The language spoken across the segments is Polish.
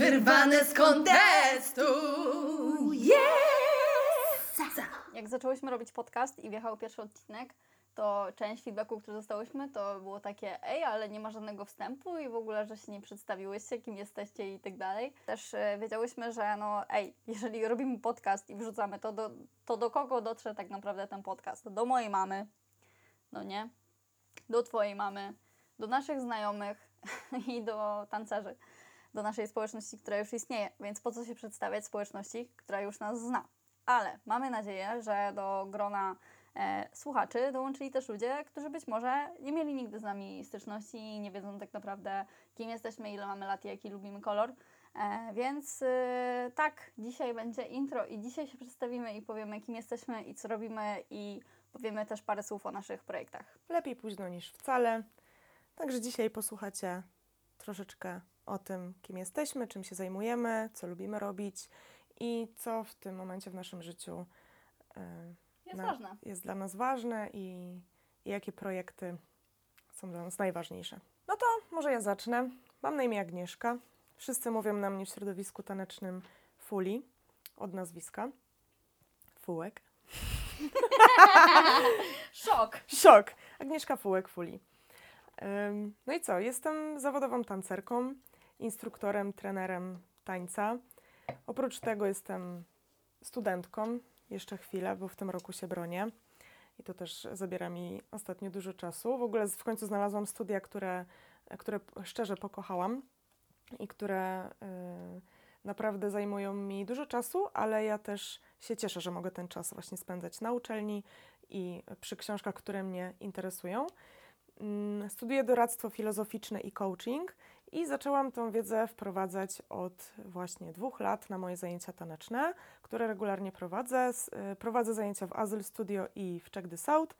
Wyrwane z kontestu. Yes! Jak zaczęłyśmy robić podcast i wjechał pierwszy odcinek, to część feedbacku, który dostałyśmy, to było takie, ej, ale nie ma żadnego wstępu i w ogóle, że się nie przedstawiłyście, kim jesteście i tak dalej. Też e, wiedziałyśmy, że no, ej, jeżeli robimy podcast i wrzucamy to, do, to do kogo dotrze tak naprawdę ten podcast? Do mojej mamy, no nie? Do twojej mamy, do naszych znajomych i do tancerzy, do naszej społeczności, która już istnieje. Więc po co się przedstawiać społeczności, która już nas zna? Ale mamy nadzieję, że do grona e, słuchaczy dołączyli też ludzie, którzy być może nie mieli nigdy z nami styczności i nie wiedzą tak naprawdę, kim jesteśmy, ile mamy lat i jaki lubimy kolor. E, więc e, tak, dzisiaj będzie intro i dzisiaj się przedstawimy i powiemy, kim jesteśmy i co robimy i powiemy też parę słów o naszych projektach. Lepiej późno niż wcale. Także dzisiaj posłuchacie troszeczkę o tym, kim jesteśmy, czym się zajmujemy, co lubimy robić i co w tym momencie w naszym życiu e, Jest na- ważne. jest dla nas ważne i, i jakie projekty są dla nas najważniejsze. No to może ja zacznę. Mam na imię Agnieszka. Wszyscy mówią na mnie w środowisku tanecznym Fuli od nazwiska. Fułek. Szok! Szok! Agnieszka Fułek Fuli. No i co? Jestem zawodową tancerką, instruktorem, trenerem tańca. Oprócz tego jestem studentką, jeszcze chwilę, bo w tym roku się bronię. I to też zabiera mi ostatnio dużo czasu. W ogóle w końcu znalazłam studia, które, które szczerze pokochałam i które y, naprawdę zajmują mi dużo czasu, ale ja też się cieszę, że mogę ten czas właśnie spędzać na uczelni i przy książkach, które mnie interesują. Mm, Studiuję doradztwo filozoficzne i coaching i zaczęłam tą wiedzę wprowadzać od właśnie dwóch lat na moje zajęcia taneczne, które regularnie prowadzę. Y, Prowadzę zajęcia w Azyl Studio i w Czech the South.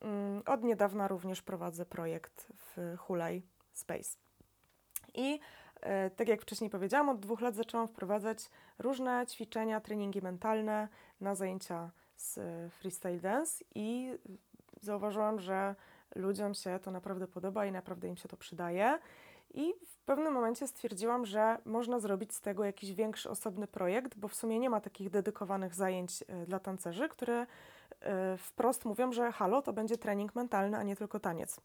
Mm, Od niedawna również prowadzę projekt w Hulaj Space. I e, tak jak wcześniej powiedziałam, od dwóch lat zaczęłam wprowadzać różne ćwiczenia, treningi mentalne na zajęcia z e, freestyle dance i zauważyłam, że ludziom się to naprawdę podoba i naprawdę im się to przydaje. I w pewnym momencie stwierdziłam, że można zrobić z tego jakiś większy, osobny projekt, bo w sumie nie ma takich dedykowanych zajęć e, dla tancerzy, które e, wprost mówią, że halo, to będzie trening mentalny, a nie tylko taniec.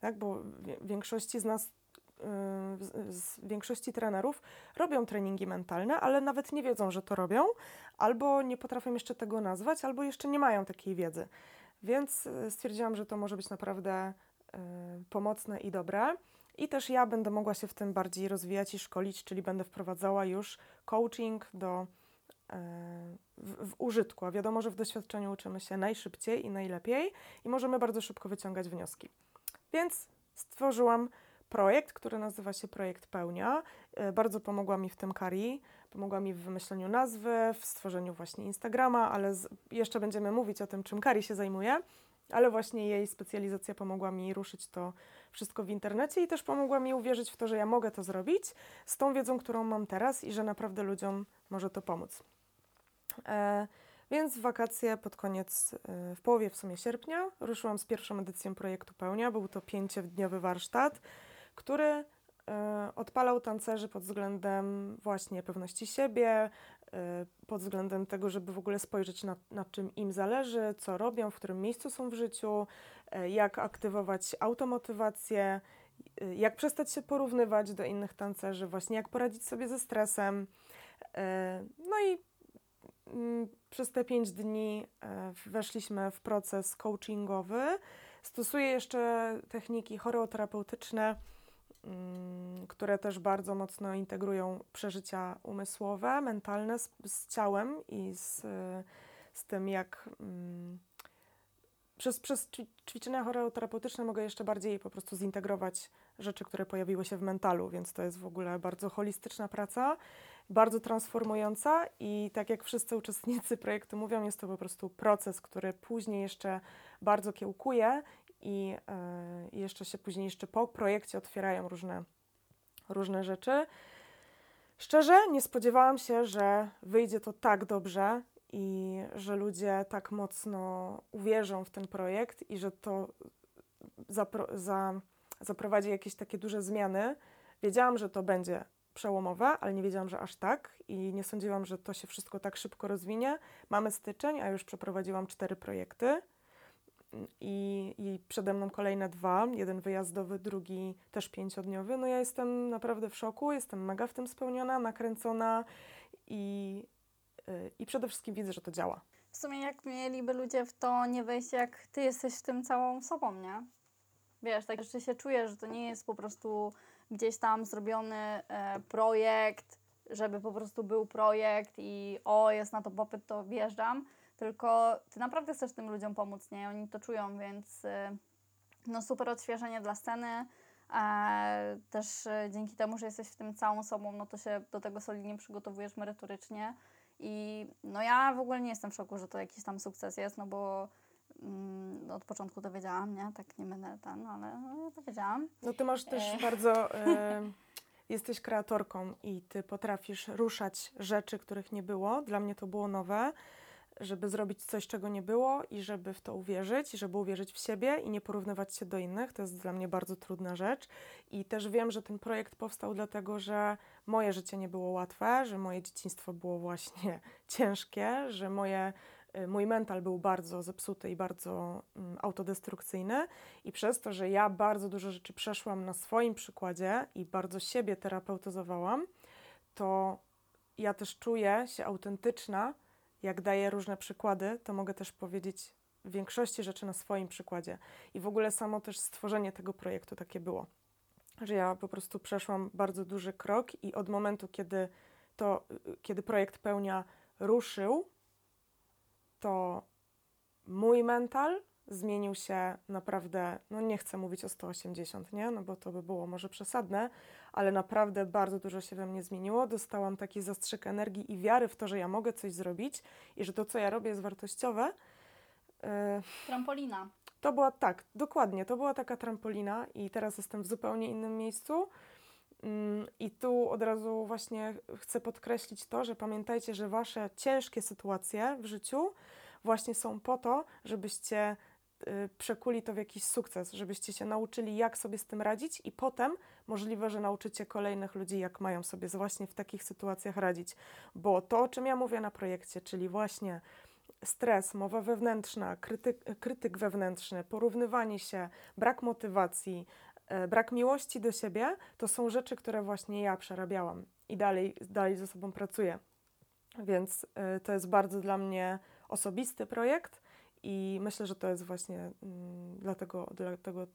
Tak, bo większości z nas, e, z, większości trenerów robią treningi mentalne, ale nawet nie wiedzą, że to robią, albo nie potrafią jeszcze tego nazwać, albo jeszcze nie mają takiej wiedzy. Więc stwierdziłam, że to może być naprawdę pomocne i dobre. I też ja będę mogła się w tym bardziej rozwijać i szkolić, czyli będę wprowadzała już coaching do, e, w, w użytku. A wiadomo, że w doświadczeniu uczymy się najszybciej i najlepiej i możemy bardzo szybko wyciągać wnioski. Więc stworzyłam projekt, który nazywa się Projekt Pełnia. E, Bardzo pomogła mi w tym Kari. Pomogła mi w wymyśleniu nazwy, w stworzeniu właśnie Instagrama, ale z, jeszcze będziemy mówić o tym, czym Kari się zajmuje. Ale właśnie jej specjalizacja pomogła mi ruszyć to wszystko w internecie i też pomogła mi uwierzyć w to, że ja mogę to zrobić z tą wiedzą, którą mam teraz i że naprawdę ludziom może to pomóc. E, więc w wakacje pod koniec, e, w połowie w sumie sierpnia, ruszyłam z pierwszą edycją projektu Pełnia. Był to pięciodniowy warsztat, który e, odpalał tancerzy pod względem właśnie pewności siebie, pod względem tego, żeby w ogóle spojrzeć na, na czym im zależy, co robią, w którym miejscu są w życiu, e, jak aktywować automotywację, e, jak przestać się porównywać do innych tancerzy, właśnie jak poradzić sobie ze stresem. No i mm, przez te pięć dni weszliśmy w proces coachingowy. Stosuję jeszcze techniki choreoterapeutyczne, które też bardzo mocno integrują przeżycia umysłowe, mentalne z, z ciałem i z, z tym, jak mm, przez, przez ćwi- ćwiczenia choreoterapeutyczne mogę jeszcze bardziej po prostu zintegrować rzeczy, które pojawiły się w mentalu, więc to jest w ogóle bardzo holistyczna praca, bardzo transformująca i tak jak wszyscy uczestnicy projektu mówią, jest to po prostu proces, który później jeszcze bardzo kiełkuje i e, i jeszcze się później, jeszcze po projekcie otwierają różne, różne rzeczy. Szczerze, nie spodziewałam się, że wyjdzie to tak dobrze i że ludzie tak mocno uwierzą w ten projekt i że to zapro- za, zaprowadzi jakieś takie duże zmiany. Wiedziałam, że to będzie przełomowe, ale nie wiedziałam, że aż tak i nie sądziłam, że to się wszystko tak szybko rozwinie. Mamy styczeń, a już przeprowadziłam cztery projekty i, i przede mną kolejne dwa, jeden wyjazdowy, drugi też pięciodniowy. No ja jestem naprawdę w szoku, jestem mega w tym spełniona, nakręcona i, y, i przede wszystkim widzę, że to działa. W sumie jak mieliby ludzie w to nie wejść, jak ty jesteś w tym całą sobą, nie? Wiesz, tak, że się czujesz, że to nie jest po prostu gdzieś tam zrobiony e, projekt, żeby po prostu był projekt i o, jest na to popyt, to wjeżdżam, tylko ty naprawdę chcesz tym ludziom pomóc, nie? Oni to czują, więc e, no super odświeżenie dla sceny. E, też e, dzięki temu, że jesteś w tym całą sobą, no to się do tego solidnie przygotowujesz merytorycznie. I no ja w ogóle nie jestem w szoku, że to jakiś tam sukces jest, no bo mm, od początku to wiedziałam, nie? Tak nie będę ten, ale no, to wiedziałam. No ty masz też E. bardzo... E, jesteś kreatorką i ty potrafisz ruszać rzeczy, których nie było. Dla mnie to było nowe, żeby zrobić coś, czego nie było i żeby w to uwierzyć, żeby uwierzyć w siebie i nie porównywać się do innych. To jest dla mnie bardzo trudna rzecz. I też wiem, że ten projekt powstał dlatego, że moje życie nie było łatwe, że moje dzieciństwo było właśnie ciężkie, że moje, y, mój mental był bardzo zepsuty i bardzo mm, autodestrukcyjny. I przez to, że ja bardzo dużo rzeczy przeszłam na swoim przykładzie i bardzo siebie terapeutyzowałam, to ja też czuję się autentyczna. Jak daję różne przykłady, to mogę też powiedzieć w większości rzeczy na swoim przykładzie. I w ogóle samo też stworzenie tego projektu takie było, że ja po prostu przeszłam bardzo duży krok i od momentu, kiedy to, kiedy projekt pełnia ruszył, to mój mental zmienił się naprawdę, no nie chcę mówić o 180, nie? No bo to by było może przesadne, ale naprawdę bardzo dużo się we mnie zmieniło. Dostałam taki zastrzyk energii i wiary w to, że ja mogę coś zrobić i że to, co ja robię, jest wartościowe. Yy, Trampolina. to była tak, dokładnie, to była taka trampolina i teraz jestem w zupełnie innym miejscu. Mm, I tu od razu właśnie chcę podkreślić to, że pamiętajcie, że wasze ciężkie sytuacje w życiu właśnie są po to, żebyście y, przekuli to w jakiś sukces, żebyście się nauczyli, jak sobie z tym radzić, i potem możliwe, że nauczycie kolejnych ludzi, jak mają sobie właśnie w takich sytuacjach radzić. Bo to, o czym ja mówię na projekcie, czyli właśnie stres, mowa wewnętrzna, krytyk, krytyk wewnętrzny, porównywanie się, brak motywacji, e, brak miłości do siebie, to są rzeczy, które właśnie ja przerabiałam i dalej, dalej ze sobą pracuję. Więc e, to jest bardzo dla mnie osobisty projekt i myślę, że to jest właśnie mm, dlatego, dlatego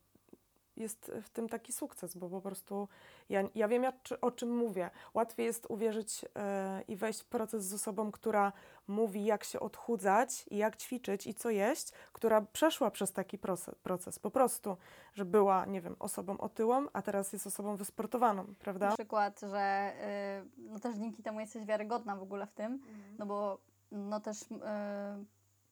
jest w tym taki sukces, bo po prostu ja, ja wiem, czy- o czym mówię. Łatwiej jest uwierzyć e, i wejść w proces z osobą, która mówi, jak się odchudzać i jak ćwiczyć i co jeść, która przeszła przez taki proces, proces. Po prostu, że była, nie wiem, osobą otyłą, a teraz jest osobą wysportowaną, prawda? Na przykład, że y, no też dzięki temu jesteś wiarygodna w ogóle w tym, no bo no też y,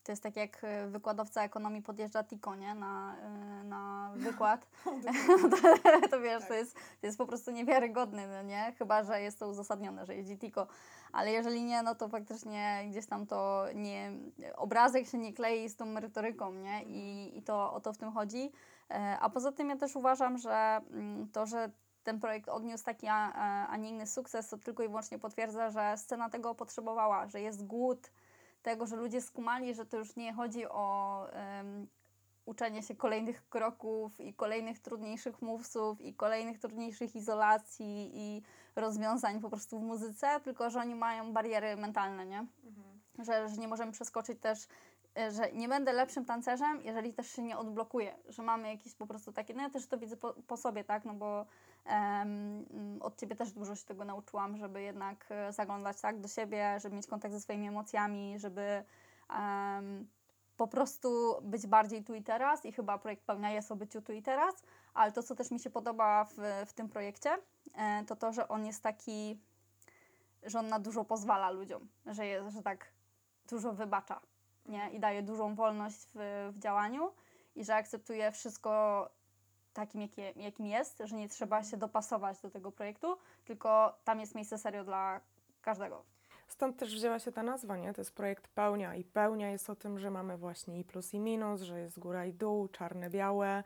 to jest tak jak y, wykładowca ekonomii podjeżdża Tiko, nie? Na, y, na wykład. to, to wiesz, to, jest, to jest po prostu niewiarygodne, no nie? Chyba, że jest to uzasadnione, że jeździ Tiko. Ale jeżeli nie, no to faktycznie gdzieś tam to nie... Obrazek się nie klei z tą merytoryką, nie? I, i to o to w tym chodzi. E, A poza tym ja też uważam, że mm, to, że ten projekt odniósł taki, a a nie inny sukces, to tylko i wyłącznie potwierdza, że scena tego potrzebowała, że jest głód tego, że ludzie skumali, że to już nie chodzi o em, uczenie się kolejnych kroków i kolejnych trudniejszych mówców i kolejnych trudniejszych izolacji i rozwiązań po prostu w muzyce, tylko że oni mają bariery mentalne, nie? Że, że nie możemy przeskoczyć też, e, że nie będę lepszym tancerzem, jeżeli też się nie odblokuję, że mamy jakieś po prostu takie, no ja też to widzę po, po sobie, tak, no bo od Ciebie też dużo się tego nauczyłam, żeby jednak e, zaglądać tak do siebie, żeby mieć kontakt ze swoimi emocjami, żeby po prostu być bardziej tu i teraz i chyba projekt pełnia jest o byciu tu i teraz, ale to, co też mi się podoba w, w tym projekcie, e, to to, że on jest taki, że on na dużo pozwala ludziom, że, jest, że tak dużo wybacza nie? i daje dużą wolność w, w działaniu i że akceptuje wszystko takim, jakim jest, że nie trzeba się dopasować do tego projektu, tylko tam jest miejsce serio dla każdego. Stąd też wzięła się ta nazwa, nie? To jest projekt Pełnia i Pełnia jest o tym, że mamy właśnie i plus i minus, że jest góra i dół, czarne, białe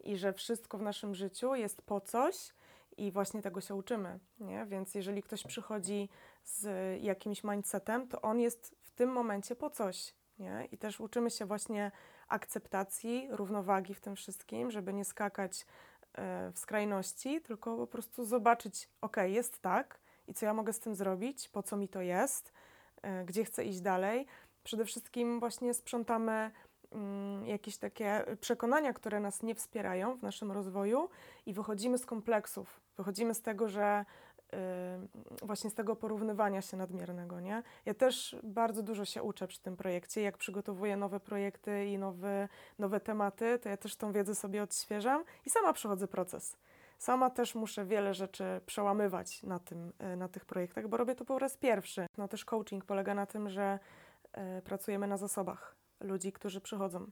i że wszystko w naszym życiu jest po coś i właśnie tego się uczymy, nie? Więc jeżeli ktoś przychodzi z jakimś mindsetem, to on jest w tym momencie po coś, nie? I też uczymy się właśnie akceptacji, równowagi w tym wszystkim, żeby nie skakać e, w skrajności, tylko po prostu zobaczyć, ok, jest tak i co ja mogę z tym zrobić, po co mi to jest, e, gdzie chcę iść dalej. Przede wszystkim właśnie sprzątamy mm, jakieś takie przekonania, które nas nie wspierają w naszym rozwoju i wychodzimy z kompleksów. Wychodzimy z tego, że właśnie z tego porównywania się nadmiernego, nie? Ja też bardzo dużo się uczę przy tym projekcie. Jak przygotowuję nowe projekty i nowe, nowe tematy, to ja też tą wiedzę sobie odświeżam i sama przechodzę proces. Sama też muszę wiele rzeczy przełamywać na, tym, y, na tych projektach, bo robię to po raz pierwszy. No też coaching polega na tym, że y, pracujemy na zasobach ludzi, którzy przychodzą.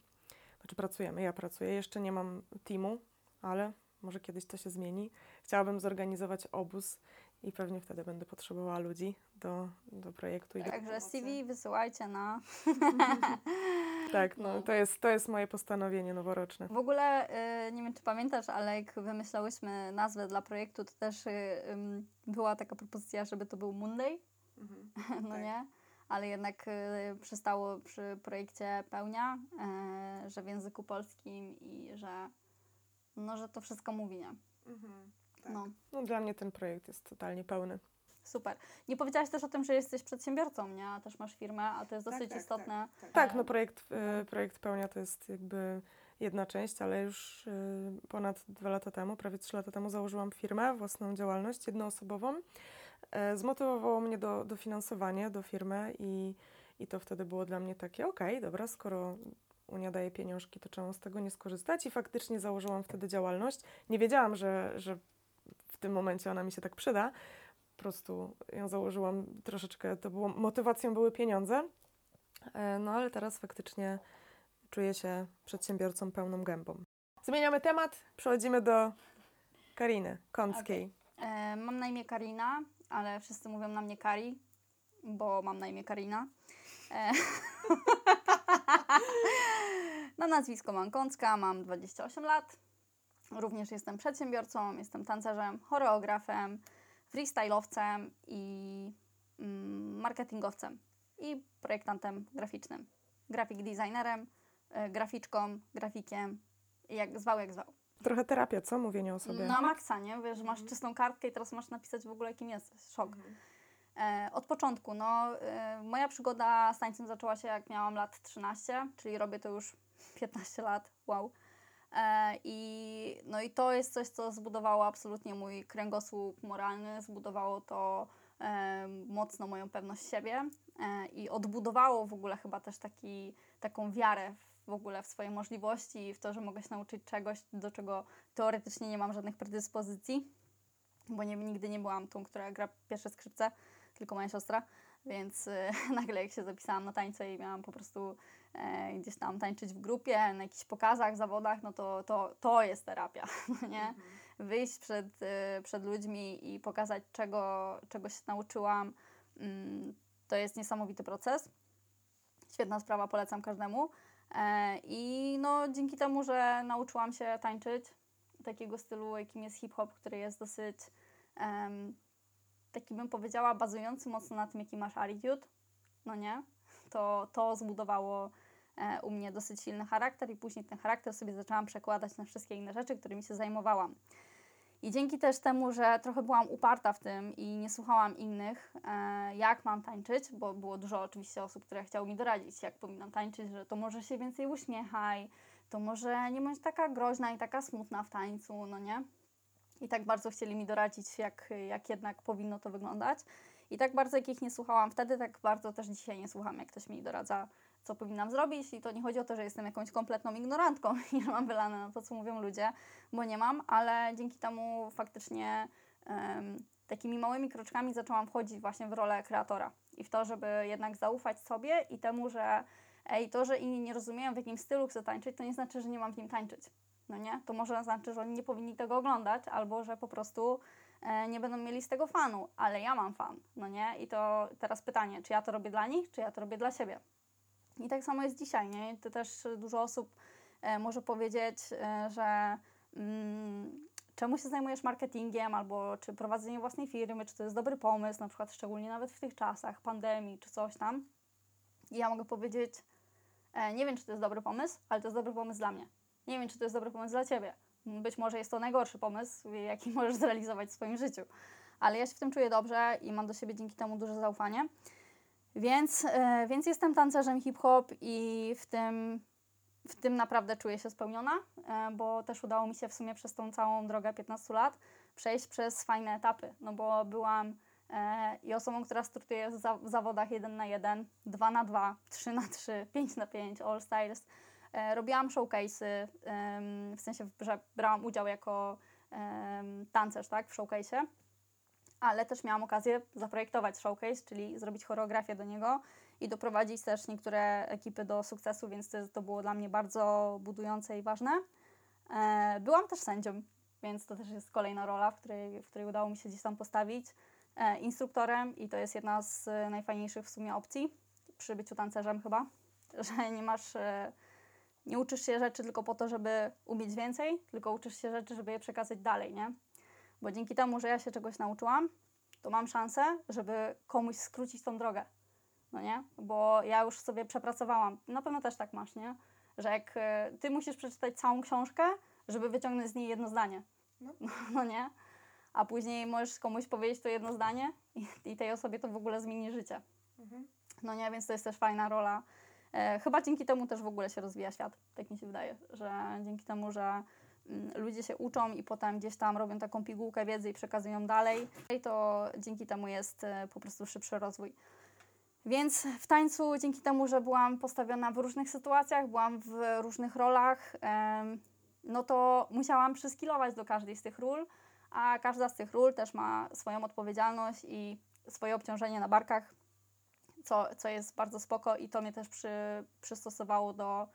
Znaczy pracujemy, ja pracuję, jeszcze nie mam teamu, ale może kiedyś to się zmieni. Chciałabym zorganizować obóz i pewnie wtedy będę potrzebowała ludzi do, do projektu. I Także. CV wysyłajcie na... Tak, no, No. To, jest, to jest moje postanowienie noworoczne. W ogóle y, nie wiem, czy pamiętasz, ale jak wymyślałyśmy nazwę dla projektu, to też y, była taka propozycja, żeby to był Monday, no Tak. nie? Ale jednak y, przystało przy projekcie pełnia, y, że w języku polskim i że, no, że to wszystko mówi, nie? Tak. No, No, dla mnie ten projekt jest totalnie pełny. super. Nie powiedziałaś też o tym, że jesteś przedsiębiorcą, nie? A też masz firmę, a to jest Tak, dosyć tak, istotne. Tak, no projekt, y, projekt pełnia to jest jakby jedna część, ale już y, ponad dwa lata temu, prawie trzy lata temu założyłam firmę, własną działalność jednoosobową. E, Zmotywowało mnie do, dofinansowanie do firmy i, i to wtedy było dla mnie takie, okej, dobra, skoro Unia daje pieniążki, to czemu z tego nie skorzystać? I faktycznie założyłam wtedy działalność. Nie wiedziałam, że, że tym momencie ona mi się tak przyda. Po prostu ją założyłam troszeczkę, to było, motywacją były pieniądze, E, No ale teraz faktycznie czuję się przedsiębiorcą pełną gębą. Zmieniamy temat, przechodzimy do Kariny Kąckiej. E, mam na imię Karina, ale wszyscy mówią na mnie Kari, bo mam na imię Karina. E, na nazwisko mam Kącka, mam 28 lat. Również jestem przedsiębiorcą, jestem tancerzem, choreografem, freestyle'owcem i mm, marketingowcem i projektantem graficznym. Grafik designerem, e, graficzką, grafikiem, jak zwał jak zwał. Trochę terapia, co? Mówienie o sobie. Na maksa, nie? Wiesz, masz czystą kartkę i teraz masz napisać w ogóle, kim jesteś. Szok. E, od początku, no, e, moja przygoda z tańcem zaczęła się jak miałam lat 13, czyli robię to już 15 lat, wow. E, i, no i to jest coś, co zbudowało absolutnie mój kręgosłup moralny, zbudowało to e, mocno moją pewność siebie e, i odbudowało w ogóle chyba też taki, taką wiarę w ogóle w swoje możliwości i w to, że mogę się nauczyć czegoś, do czego teoretycznie nie mam żadnych predyspozycji, bo nie, nigdy nie byłam tą, która gra pierwsze skrzypce, tylko moja siostra, więc nagle jak się zapisałam na tańce i miałam po prostu gdzieś tam tańczyć w grupie, na jakichś pokazach, zawodach, no to, to, to jest terapia, no nie? Wyjść przed, y, przed ludźmi i pokazać, czego, czego się nauczyłam, mm, to jest niesamowity proces. Świetna sprawa, polecam każdemu. E, I no, dzięki temu, że nauczyłam się tańczyć takiego stylu, jakim jest hip-hop, który jest dosyć taki bym powiedziała, bazujący mocno na tym, jaki masz attitude, no nie? To, to zbudowało e, u mnie dosyć silny charakter i później ten charakter sobie zaczęłam przekładać na wszystkie inne rzeczy, którymi się zajmowałam. I dzięki też temu, że trochę byłam uparta w tym i nie słuchałam innych, e, jak mam tańczyć, bo było dużo oczywiście osób, które chciały mi doradzić, jak powinnam tańczyć, że to może się więcej uśmiechaj, to może nie bądź taka groźna i taka smutna w tańcu, no nie? I tak bardzo chcieli mi doradzić, jak, jak jednak powinno to wyglądać. I tak bardzo, jak ich nie słuchałam wtedy, tak bardzo też dzisiaj nie słucham, jak ktoś mi doradza, co powinnam zrobić. I to nie chodzi o to, że jestem jakąś kompletną ignorantką i że mam wylane na to, co mówią ludzie, bo nie mam, ale dzięki temu faktycznie em, takimi małymi kroczkami zaczęłam wchodzić właśnie w rolę kreatora i w to, żeby jednak zaufać sobie i temu, że ej, to, że inni nie rozumieją, w jakim stylu chcę tańczyć, to nie znaczy, że nie mam w nim tańczyć. No nie? To może znaczy, że oni nie powinni tego oglądać, albo że po prostu nie będą mieli z tego fanu, ale ja mam fan, no nie? I to teraz pytanie, czy ja to robię dla nich, czy ja to robię dla siebie? I tak samo jest dzisiaj, nie? To też dużo osób e, może powiedzieć, e, że mm, czemu się zajmujesz marketingiem, albo czy prowadzenie własnej firmy, czy to jest dobry pomysł, na przykład szczególnie nawet w tych czasach pandemii, czy coś tam. I ja mogę powiedzieć, e, nie wiem, czy to jest dobry pomysł, ale to jest dobry pomysł dla mnie. Nie wiem, czy to jest dobry pomysł dla Ciebie. Być może jest to najgorszy pomysł, jaki możesz zrealizować w swoim życiu. Ale ja się w tym czuję dobrze i mam do siebie dzięki temu duże zaufanie. Więc, e, więc jestem tancerzem hip-hop i w tym, w tym naprawdę czuję się spełniona, e, bo też udało mi się w sumie przez tą całą drogę 15 lat przejść przez fajne etapy, no bo byłam e, i osobą, która startuje w, w zawodach 1 na 1, 2 na 2, 3 na 3, 5 na 5, all styles. E, robiłam showcase'y, w sensie, że brałam udział jako tancerz tak, w showcase'ie ale też miałam okazję zaprojektować showcase, czyli zrobić choreografię do niego i doprowadzić też niektóre ekipy do sukcesu, więc to, było dla mnie bardzo budujące i ważne. E, byłam też sędzią, więc to też jest kolejna rola, w której, w której udało mi się gdzieś tam postawić. E, instruktorem i to jest jedna z najfajniejszych w sumie opcji przy byciu tancerzem chyba, że nie masz, nie uczysz się rzeczy tylko po to, żeby umieć więcej, tylko uczysz się rzeczy, żeby je przekazać dalej, nie? Bo dzięki temu, że ja się czegoś nauczyłam, to mam szansę, żeby komuś skrócić tą drogę. No nie? Bo ja już sobie przepracowałam. Na pewno też tak masz, nie? Że jak e, ty musisz przeczytać całą książkę, żeby wyciągnąć z niej jedno zdanie. No. No, nie? A później możesz komuś powiedzieć to jedno zdanie i, i tej osobie to w ogóle zmieni życie. Mhm. No nie, więc to jest też fajna rola. E, chyba dzięki temu też w ogóle się rozwija świat, tak mi się wydaje, że dzięki temu, że mm, ludzie się uczą i potem gdzieś tam robią taką pigułkę wiedzy i przekazują dalej, to dzięki temu jest e, po prostu szybszy rozwój. Więc w tańcu, dzięki temu, że byłam postawiona w różnych sytuacjach, byłam w różnych rolach, no to musiałam przyskilować do każdej z tych ról, a każda z tych ról też ma swoją odpowiedzialność i swoje obciążenie na barkach, co, co jest bardzo spoko i to mnie też przy, przystosowało do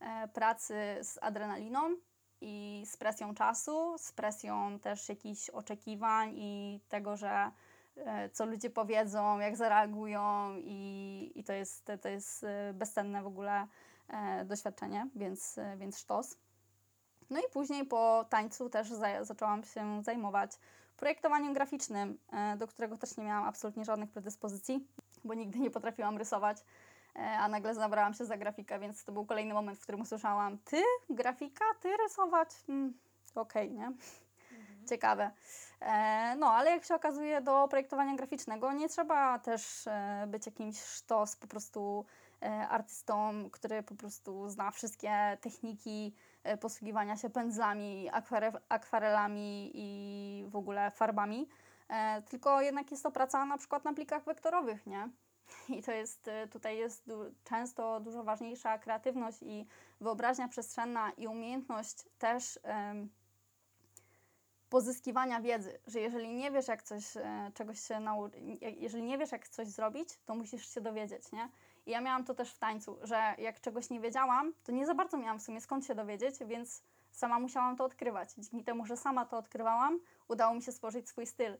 e, pracy z adrenaliną i z presją czasu, z presją też jakichś oczekiwań i tego, że e, co ludzie powiedzą, jak zareagują i, i to, jest, to jest e, bezcenne w ogóle e, doświadczenie, więc, e, więc sztos. No i później po tańcu też za, zaczęłam się zajmować projektowaniem graficznym, e, do którego też nie miałam absolutnie żadnych predyspozycji, bo nigdy nie potrafiłam rysować, e, a nagle zabrałam się za grafikę, więc to był kolejny moment, w którym usłyszałam, ty, grafika, ty rysować? Mm, Okej, nie? Ciekawe. E, no, ale jak się okazuje, do projektowania graficznego nie trzeba też być jakimś sztos, po prostu artystą, który po prostu zna wszystkie techniki posługiwania się pędzlami, akware, akwarelami i w ogóle farbami. E, tylko jednak jest to praca na przykład na plikach wektorowych, nie? I to jest, e, tutaj jest du- często dużo ważniejsza kreatywność i wyobraźnia przestrzenna i umiejętność też pozyskiwania wiedzy, że jeżeli nie wiesz, jak coś, e, czegoś się jeżeli nie wiesz, jak coś zrobić, to musisz się dowiedzieć, nie? I ja miałam to też w tańcu, że jak czegoś nie wiedziałam, to nie za bardzo miałam w sumie skąd się dowiedzieć, więc sama musiałam to odkrywać. Dzięki temu, że sama to odkrywałam, udało mi się stworzyć swój styl.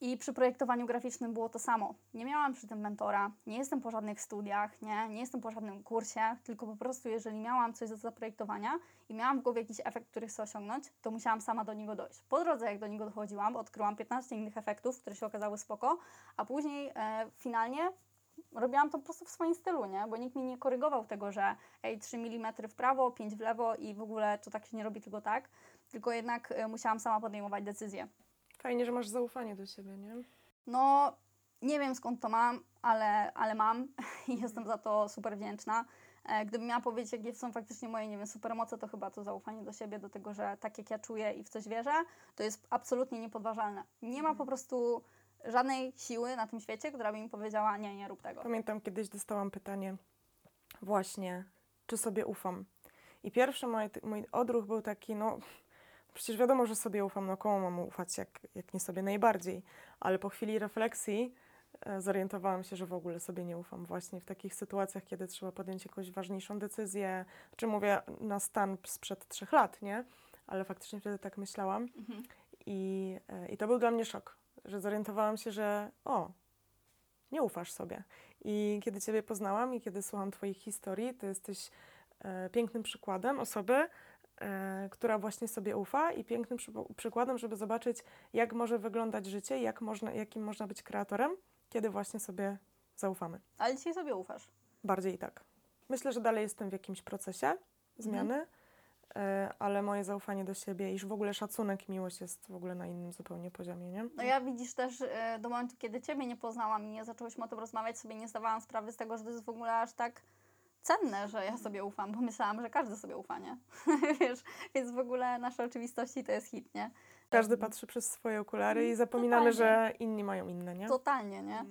I przy projektowaniu graficznym było to samo. Nie miałam przy tym mentora, nie jestem po żadnych studiach, nie, nie jestem po żadnym kursie, tylko po prostu jeżeli miałam coś do zaprojektowania i miałam w głowie jakiś efekt, który chcę osiągnąć, to musiałam sama do niego dojść. Po drodze, jak do niego dochodziłam, odkryłam 15 innych efektów, które się okazały spoko, a później e, finalnie robiłam to po prostu w swoim stylu, nie? Bo nikt mi nie korygował tego, że ej, 3 mm w prawo, 5 w lewo i w ogóle to tak się nie robi tylko tak, tylko jednak e, musiałam sama podejmować decyzje. Fajnie, że masz zaufanie do siebie, nie? No, nie wiem skąd to mam, ale, ale mam i jestem za to super wdzięczna. E, Gdybym miała powiedzieć, jakie są faktycznie moje, nie wiem, supermoce, to chyba to zaufanie do siebie, do tego, że tak jak ja czuję i w coś wierzę, to jest absolutnie niepodważalne. Nie ma po prostu żadnej siły na tym świecie, która by mi powiedziała, nie, nie rób tego. Pamiętam kiedyś dostałam pytanie właśnie, czy sobie ufam. I pierwszy mój, mój odruch był taki, no przecież wiadomo, że sobie ufam, no komu mam ufać, jak, jak nie sobie najbardziej. Ale po chwili refleksji e, zorientowałam się, że w ogóle sobie nie ufam właśnie w takich sytuacjach, kiedy trzeba podjąć jakąś ważniejszą decyzję, czy mówię na stan sprzed trzech lat, nie? Ale faktycznie wtedy tak myślałam. Mhm. I, e, I to był dla mnie szok, że zorientowałam się, że o, nie ufasz sobie. I kiedy Ciebie poznałam i kiedy słucham Twoich historii, to jesteś e, pięknym przykładem osoby, e, która właśnie sobie ufa i pięknym przypo- przykładem, żeby zobaczyć, jak może wyglądać życie, jak można, jakim można być kreatorem, kiedy właśnie sobie zaufamy. Ale dzisiaj sobie ufasz. Bardziej tak. Myślę, że dalej jestem w jakimś procesie zmiany, e, ale moje zaufanie do siebie i w ogóle szacunek i miłość jest w ogóle na innym zupełnie poziomie, nie? No ja widzisz też e, do momentu, kiedy Ciebie nie poznałam i nie zaczęłyśmy o tym rozmawiać, sobie nie zdawałam sprawy z tego, że to jest w ogóle aż tak cenne, że ja sobie ufam, bo myślałam, że każdy sobie ufa, nie? Wiesz, więc w ogóle nasze oczywistości to jest hit, nie? Każdy patrzy przez swoje okulary i zapominamy, że inni mają inne, nie? Totalnie, nie?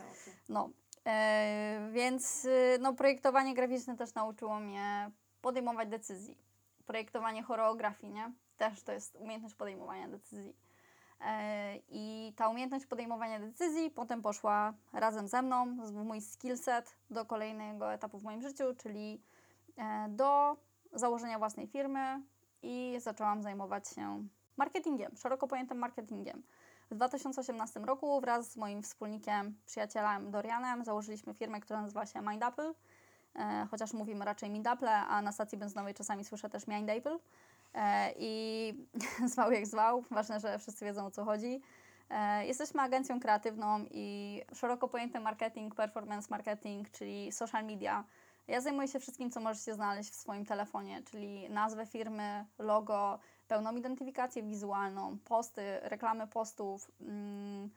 No, e, więc y, no, projektowanie graficzne też nauczyło mnie podejmować decyzji. Projektowanie choreografii, nie? Też to jest umiejętność podejmowania decyzji. E, I ta umiejętność podejmowania decyzji potem poszła razem ze mną, z mój skillset do kolejnego etapu w moim życiu, czyli e, do założenia własnej firmy i zaczęłam zajmować się marketingiem, szeroko pojętym marketingiem. W 2018 roku wraz z moim wspólnikiem, przyjacielem Dorianem założyliśmy firmę, która nazywa się Mind Apple, e, chociaż mówimy raczej Mind Apple, a na stacji benzynowej czasami słyszę też Mind Apple. E, I zwał jak zwał, ważne, że wszyscy wiedzą o co chodzi. E, jesteśmy agencją kreatywną i szeroko pojęty marketing, performance marketing, czyli social media. Ja zajmuję się wszystkim, co możecie znaleźć w swoim telefonie, czyli nazwę firmy, logo, pełną identyfikację wizualną, posty, reklamy postów. Mm,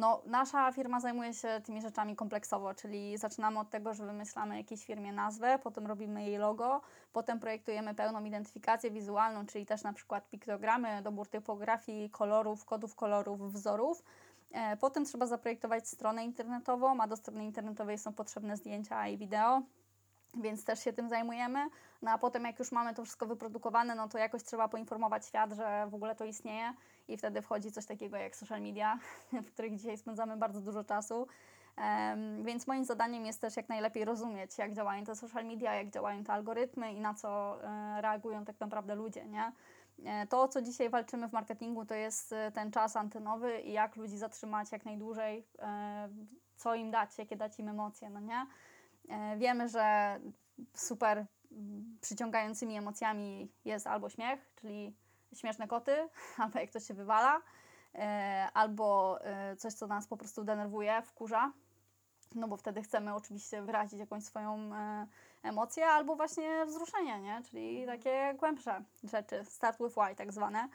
No, nasza firma zajmuje się tymi rzeczami kompleksowo, czyli zaczynamy od tego, że wymyślamy jakiejś firmie nazwę, potem robimy jej logo, potem projektujemy pełną identyfikację wizualną, czyli też na przykład piktogramy, dobór typografii, kolorów, kodów kolorów, wzorów. E, Potem trzeba zaprojektować stronę internetową, a do strony internetowej są potrzebne zdjęcia i wideo, więc też się tym zajmujemy. No a potem jak już mamy to wszystko wyprodukowane, no to jakoś trzeba poinformować świat, że w ogóle to istnieje i wtedy wchodzi coś takiego jak social media, w których dzisiaj spędzamy bardzo dużo czasu. Em, więc moim zadaniem jest też jak najlepiej rozumieć, jak działają te social media, jak działają te algorytmy i na co e, reagują tak naprawdę ludzie, nie? E, To, o co dzisiaj walczymy w marketingu, to jest e, ten czas antenowy i jak ludzi zatrzymać jak najdłużej, e, co im dać, jakie dać im emocje, no nie? E, Wiemy, że super przyciągającymi emocjami jest albo śmiech, czyli śmieszne koty, albo jak to się wywala, e, albo e, coś, co nas po prostu denerwuje, wkurza, no bo wtedy chcemy oczywiście wyrazić jakąś swoją e, emocję, albo właśnie wzruszenie, nie? czyli takie głębsze rzeczy, start with why tak zwane.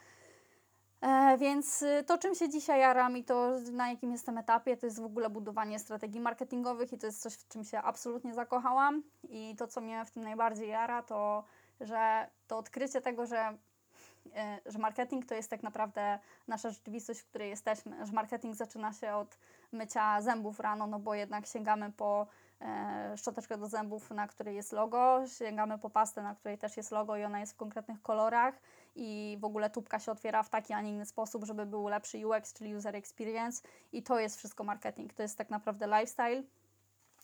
Więc y, to, czym się dzisiaj jaram i to, na jakim jestem etapie, to jest w ogóle budowanie strategii marketingowych i to jest coś, w czym się absolutnie zakochałam. I to, co mnie w tym najbardziej jara, to, że to odkrycie tego, że, że marketing to jest tak naprawdę nasza rzeczywistość, w której jesteśmy. Że marketing zaczyna się od mycia zębów rano, no bo jednak sięgamy po e, szczoteczkę do zębów, na której jest logo, sięgamy po pastę, na której też jest logo i ona jest w konkretnych kolorach i w ogóle tubka się otwiera w taki, a nie inny sposób, żeby był lepszy UX, czyli user experience i to jest wszystko marketing, to jest tak naprawdę lifestyle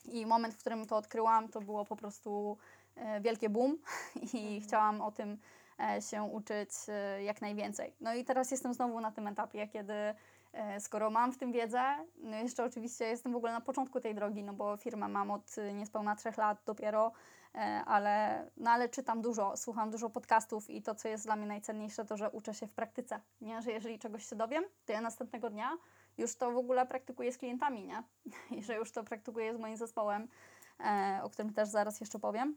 i moment, w którym to odkryłam, to było po prostu e, wielkie boom i chciałam o tym e, się uczyć e, jak najwięcej. No i teraz jestem znowu na tym etapie, kiedy e, skoro mam w tym wiedzę, no jeszcze oczywiście jestem w ogóle na początku tej drogi, no bo firmę mam od e, niespełna trzech lat dopiero, e, ale, no ale czytam dużo, słucham dużo podcastów i to, co jest dla mnie najcenniejsze, to, że uczę się w praktyce, nie? Że jeżeli czegoś się dowiem, to ja następnego dnia już to w ogóle praktykuję z klientami, nie? I że już to praktykuję z moim zespołem, e, o którym też zaraz jeszcze powiem.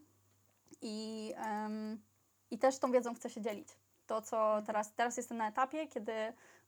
I, em, I też tą wiedzą chcę się dzielić. To, co teraz, teraz jestem na etapie, kiedy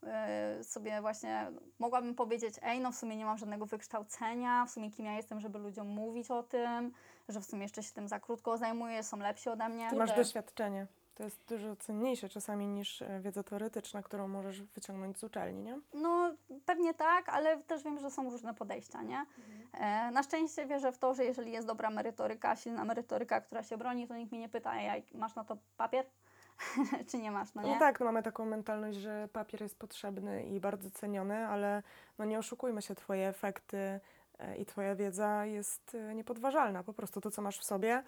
e, sobie właśnie mogłabym powiedzieć, ej, no w sumie nie mam żadnego wykształcenia, w sumie kim ja jestem, żeby ludziom mówić o tym, że w sumie jeszcze się tym za krótko zajmuję, są lepsi ode mnie. Ty masz doświadczenie. To jest dużo cenniejsze czasami niż e, wiedza teoretyczna, którą możesz wyciągnąć z uczelni, nie? No, pewnie tak, ale też wiem, że są różne podejścia, nie? E, na szczęście wierzę w to, że jeżeli jest dobra merytoryka, silna merytoryka, która się broni, to nikt mnie nie pyta, ej, masz na to papier? Czy nie masz, no nie? No tak, no mamy taką mentalność, że papier jest potrzebny i bardzo ceniony, ale no nie oszukujmy się, twoje efekty e, i twoja wiedza jest niepodważalna. Po prostu to, co masz w sobie,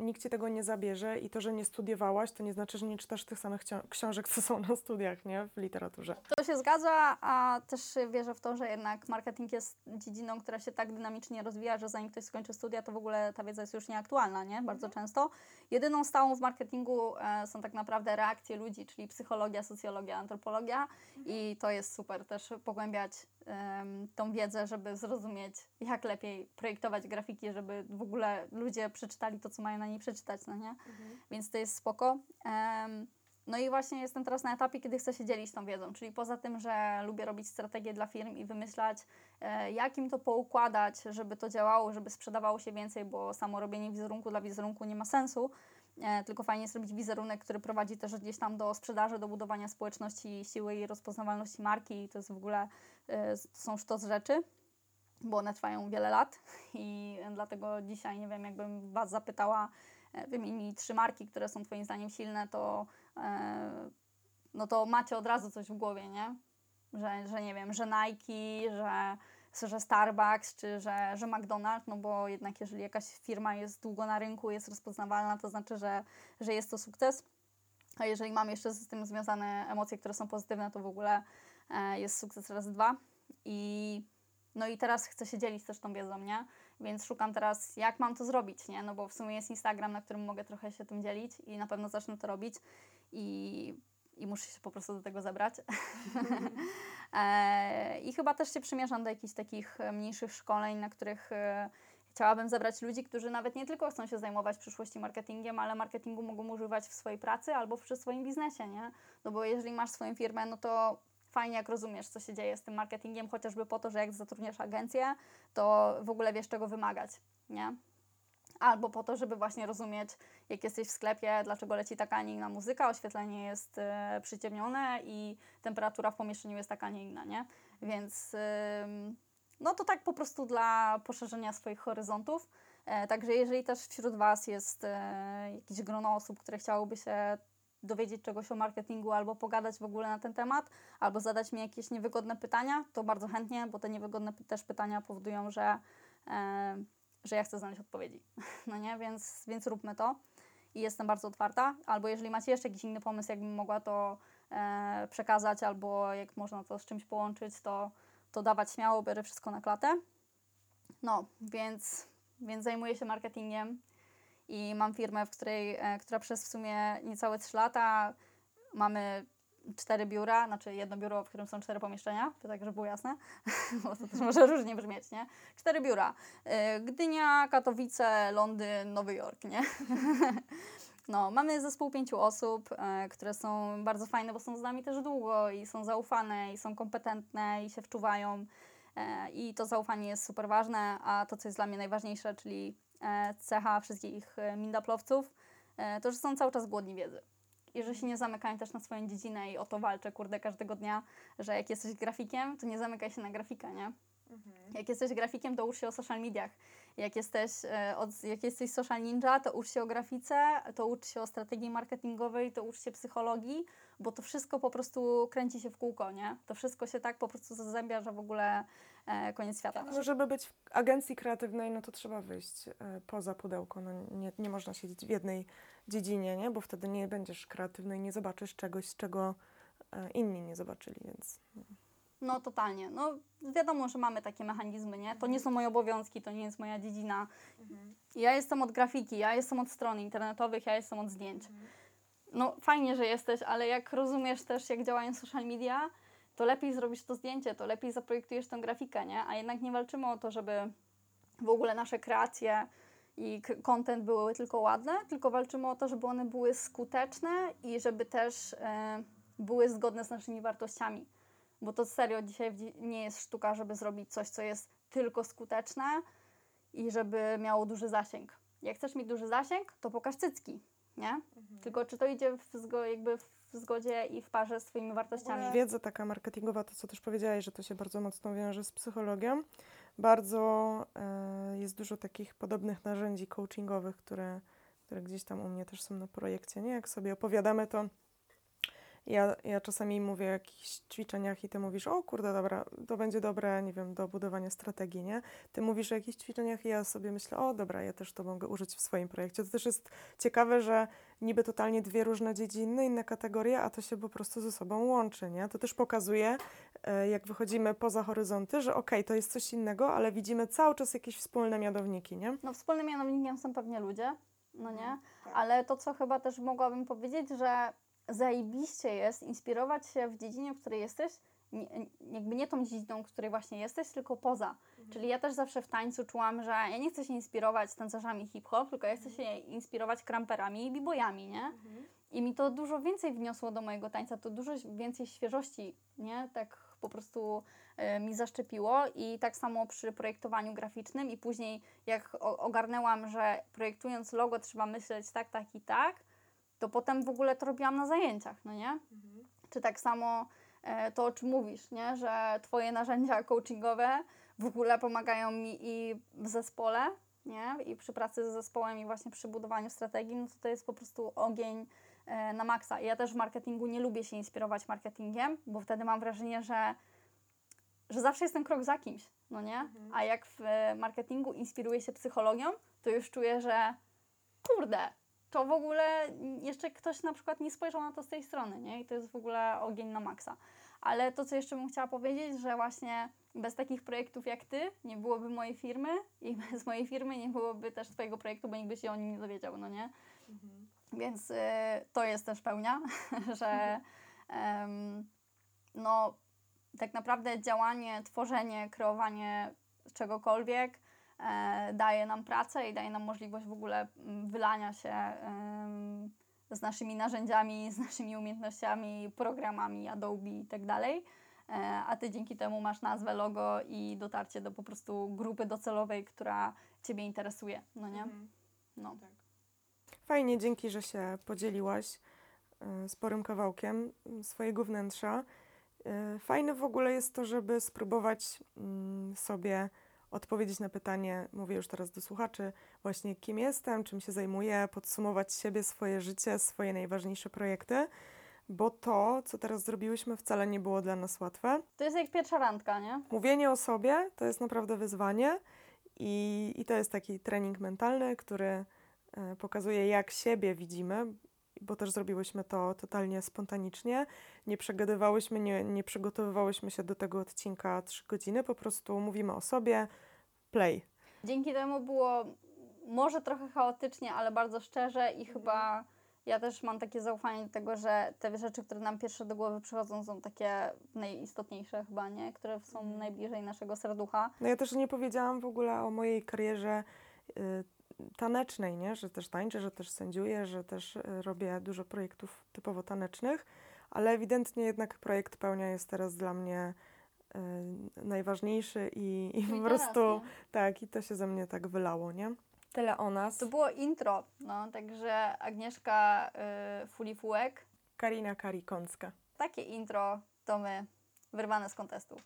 nikt ci tego nie zabierze i to, że nie studiowałaś, to nie znaczy, że nie czytasz tych samych książek, co są na studiach, nie? W literaturze. To się zgadza, a też wierzę w to, że jednak marketing jest dziedziną, która się tak dynamicznie rozwija, że zanim ktoś skończy studia, to w ogóle ta wiedza jest już nieaktualna, nie? Bardzo często. Jedyną stałą w marketingu e, są tak naprawdę reakcje ludzi, czyli psychologia, socjologia, antropologia i to jest super też pogłębiać tą wiedzę, żeby zrozumieć, jak lepiej projektować grafiki, żeby w ogóle ludzie przeczytali to, co mają na niej przeczytać, no nie? Więc to jest spoko. No i właśnie jestem teraz na etapie, kiedy chcę się dzielić tą wiedzą, czyli poza tym, że lubię robić strategie dla firm i wymyślać, e, jak im to poukładać, żeby to działało, żeby sprzedawało się więcej, bo samo robienie wizerunku dla wizerunku nie ma sensu, e, tylko fajnie jest robić wizerunek, który prowadzi też gdzieś tam do sprzedaży, do budowania społeczności, siły i rozpoznawalności marki i to jest w ogóle, są sztos rzeczy, bo one trwają wiele lat i dlatego dzisiaj, nie wiem, jakbym Was zapytała, e, wymienij trzy marki, które są Twoim zdaniem silne, to e, no to macie od razu coś w głowie, nie? Że, że nie wiem, że Nike, że, że Starbucks, czy że, że McDonald's, no bo jednak jeżeli jakaś firma jest długo na rynku, jest rozpoznawalna, to znaczy, że, że jest to sukces. A jeżeli mam jeszcze z tym związane emocje, które są pozytywne, to w ogóle e, jest sukces raz dwa. I no i teraz chcę się dzielić też tą wiedzą, nie? Więc szukam teraz, jak mam to zrobić, nie? No bo w sumie jest Instagram, na którym mogę trochę się tym dzielić i na pewno zacznę to robić i, i muszę się po prostu do tego zebrać. e, I chyba też się przymierzam do jakichś takich e, mniejszych szkoleń, na których e, chciałabym zebrać ludzi, którzy nawet nie tylko chcą się zajmować w przyszłości marketingiem, ale marketingu mogą używać w swojej pracy albo przy swoim biznesie, nie? No bo jeżeli masz swoją firmę, no to fajnie jak rozumiesz, co się dzieje z tym marketingiem, chociażby po to, że jak zatrudniasz agencję, to w ogóle wiesz, czego wymagać, nie? Albo po to, żeby właśnie rozumieć, jak jesteś w sklepie, dlaczego leci taka, a nie inna muzyka, oświetlenie jest e, przyciemnione i temperatura w pomieszczeniu jest taka, a nie inna, nie? Więc ym, no to tak po prostu dla poszerzenia swoich horyzontów. E, także jeżeli też wśród Was jest e, jakieś grono osób, które chciałoby się dowiedzieć czegoś o marketingu albo pogadać w ogóle na ten temat, albo zadać mi jakieś niewygodne pytania, to bardzo chętnie, bo te niewygodne też pytania powodują, że, e, że ja chcę znaleźć odpowiedzi. No nie, więc, więc róbmy to i jestem bardzo otwarta. Albo jeżeli macie jeszcze jakiś inny pomysł, jakbym mogła to e, przekazać, albo jak można to z czymś połączyć, to, to dawać śmiało, biorę wszystko na klatę. No, więc, więc zajmuję się marketingiem i mam firmę, w której, e, która przez w sumie niecałe 3 lata mamy cztery biura, znaczy jedno biuro, w którym są cztery pomieszczenia, to tak, żeby było jasne, bo to też może różnie brzmieć, nie? Cztery biura. E, Gdynia, Katowice, Londyn, Nowy Jork, nie? No, mamy zespół pięciu osób, e, które są bardzo fajne, bo są z nami też długo i są zaufane, i są kompetentne, i się wczuwają. I to zaufanie jest super ważne, a to, co jest dla mnie najważniejsze, czyli cecha wszystkich e, mindaplowców, e, to, że są cały czas głodni wiedzy. I że się nie zamykają też na swoją dziedzinę i o to walczę, kurde, każdego dnia, że jak jesteś grafikiem, to nie zamykaj się na grafikę, nie? Jak jesteś grafikiem, to ucz się o social mediach. Jak jesteś, e, od, jak jesteś social ninja, to ucz się o grafice, to ucz się o strategii marketingowej, to ucz się psychologii, bo to wszystko po prostu kręci się w kółko, nie? To wszystko się tak po prostu zazębia, że w ogóle e, koniec świata. No, żeby być w agencji kreatywnej, no to trzeba wyjść e, poza pudełko. No, nie, nie można siedzieć w jednej dziedzinie, nie? bo wtedy nie będziesz kreatywny i nie zobaczysz czegoś, czego e, inni nie zobaczyli, więc No totalnie. No wiadomo, że mamy takie mechanizmy, nie? To nie są moje obowiązki, to nie jest moja dziedzina. Ja jestem od grafiki, ja jestem od stron internetowych, ja jestem od zdjęć. No fajnie, że jesteś, ale jak rozumiesz też, jak działają social media, to lepiej zrobisz to zdjęcie, to lepiej zaprojektujesz tę grafikę, nie? A jednak nie walczymy o to, żeby w ogóle nasze kreacje i content były tylko ładne, tylko walczymy o to, żeby one były skuteczne i żeby też e, były zgodne z naszymi wartościami. Bo to serio dzisiaj nie jest sztuka, żeby zrobić coś, co jest tylko skuteczne i żeby miało duży zasięg. Jak chcesz mieć duży zasięg, to pokaż cycki, nie? Tylko czy to idzie w, zgo- jakby w zgodzie i w parze z Twoimi wartościami? wiedza taka marketingowa, to co też powiedziałeś, że to się bardzo mocno wiąże z psychologią. Bardzo e, jest dużo takich podobnych narzędzi coachingowych, które, które gdzieś tam u mnie też są na projekcie. Nie? Jak sobie opowiadamy, to Ja, ja czasami mówię o jakichś ćwiczeniach i ty mówisz, o kurde, dobra, to będzie dobre, nie wiem, do budowania strategii, nie? Ty mówisz o jakichś ćwiczeniach i ja sobie myślę, o dobra, ja też to mogę użyć w swoim projekcie. To też jest ciekawe, że niby totalnie dwie różne dziedziny, inne kategorie, a to się po prostu ze sobą łączy, nie? To też pokazuje, e, jak wychodzimy poza horyzonty, że okej, to jest coś innego, ale widzimy cały czas jakieś wspólne mianowniki, nie? No wspólnym mianownikiem są pewnie ludzie, no nie? tak. Ale to, co chyba też mogłabym powiedzieć, że zajebiście jest inspirować się w dziedzinie, w której jesteś, nie, jakby nie tą dziedziną, w której właśnie jesteś, tylko poza. Czyli ja też zawsze w tańcu czułam, że ja nie chcę się inspirować tancerzami hip-hop, tylko ja chcę się inspirować kramperami i b-boyami, nie? I mi to dużo więcej wniosło do mojego tańca, to dużo więcej świeżości, nie? Tak po prostu e, mi zaszczepiło i tak samo przy projektowaniu graficznym i później jak o- ogarnęłam, że projektując logo trzeba myśleć tak, tak i tak, to potem w ogóle to robiłam na zajęciach, no nie? Czy tak samo e, to, o czym mówisz, nie? Że Twoje narzędzia coachingowe w ogóle pomagają mi i w zespole, nie? I przy pracy z zespołem i właśnie przy budowaniu strategii, no to to jest po prostu ogień e, na maksa. I ja też w marketingu nie lubię się inspirować marketingiem, bo wtedy mam wrażenie, że, że zawsze jestem krok za kimś, no nie? A jak w e, marketingu inspiruję się psychologią, to już czuję, że kurde, to w ogóle jeszcze ktoś na przykład nie spojrzał na to z tej strony, nie? I to jest w ogóle ogień na maksa. Ale to, co jeszcze bym chciała powiedzieć, że właśnie bez takich projektów jak Ty nie byłoby mojej firmy i bez mojej firmy nie byłoby też Twojego projektu, bo nikt by się o nim nie dowiedział, no nie? Więc y, to jest też pełnia, że no tak naprawdę działanie, tworzenie, kreowanie czegokolwiek daje nam pracę i daje nam możliwość w ogóle mm, wylania się z naszymi narzędziami, z naszymi umiejętnościami, programami Adobe i tak dalej. E, A ty dzięki temu masz nazwę, logo i dotarcie do po prostu grupy docelowej, która ciebie interesuje, no nie? No. Fajnie, dzięki, że się podzieliłaś y, sporym kawałkiem swojego wnętrza. Fajne w ogóle jest to, żeby spróbować mm, sobie odpowiedzieć na pytanie, mówię już teraz do słuchaczy, właśnie kim jestem, czym się zajmuję, podsumować siebie, swoje życie, swoje najważniejsze projekty, bo to, co teraz zrobiłyśmy, wcale nie było dla nas łatwe. To jest jak pierwsza randka, nie? Mówienie o sobie to jest naprawdę wyzwanie i, i to jest taki trening mentalny, który e, pokazuje, jak siebie widzimy, bo też zrobiłyśmy to totalnie spontanicznie. Nie przegadywałyśmy, nie, nie przygotowywałyśmy się do tego odcinka trzy godziny, po prostu mówimy o sobie, play. Dzięki temu było może trochę chaotycznie, ale bardzo szczerze i chyba ja też mam takie zaufanie do tego, że te rzeczy, które nam pierwsze do głowy przychodzą, są takie najistotniejsze chyba, nie? Które są najbliżej naszego serducha. No ja też nie powiedziałam w ogóle o mojej karierze y, tanecznej, nie? że też tańczę, że też sędziuję, że też y, robię dużo projektów typowo tanecznych, ale ewidentnie jednak projekt pełnia jest teraz dla mnie najważniejszy i, i po prostu tak, i to się ze mnie tak wylało, nie? Tyle o nas. To było intro, no, także Agnieszka y, Fulifułek. Karina Karikącka. Takie intro to my, wyrwane z kontestu.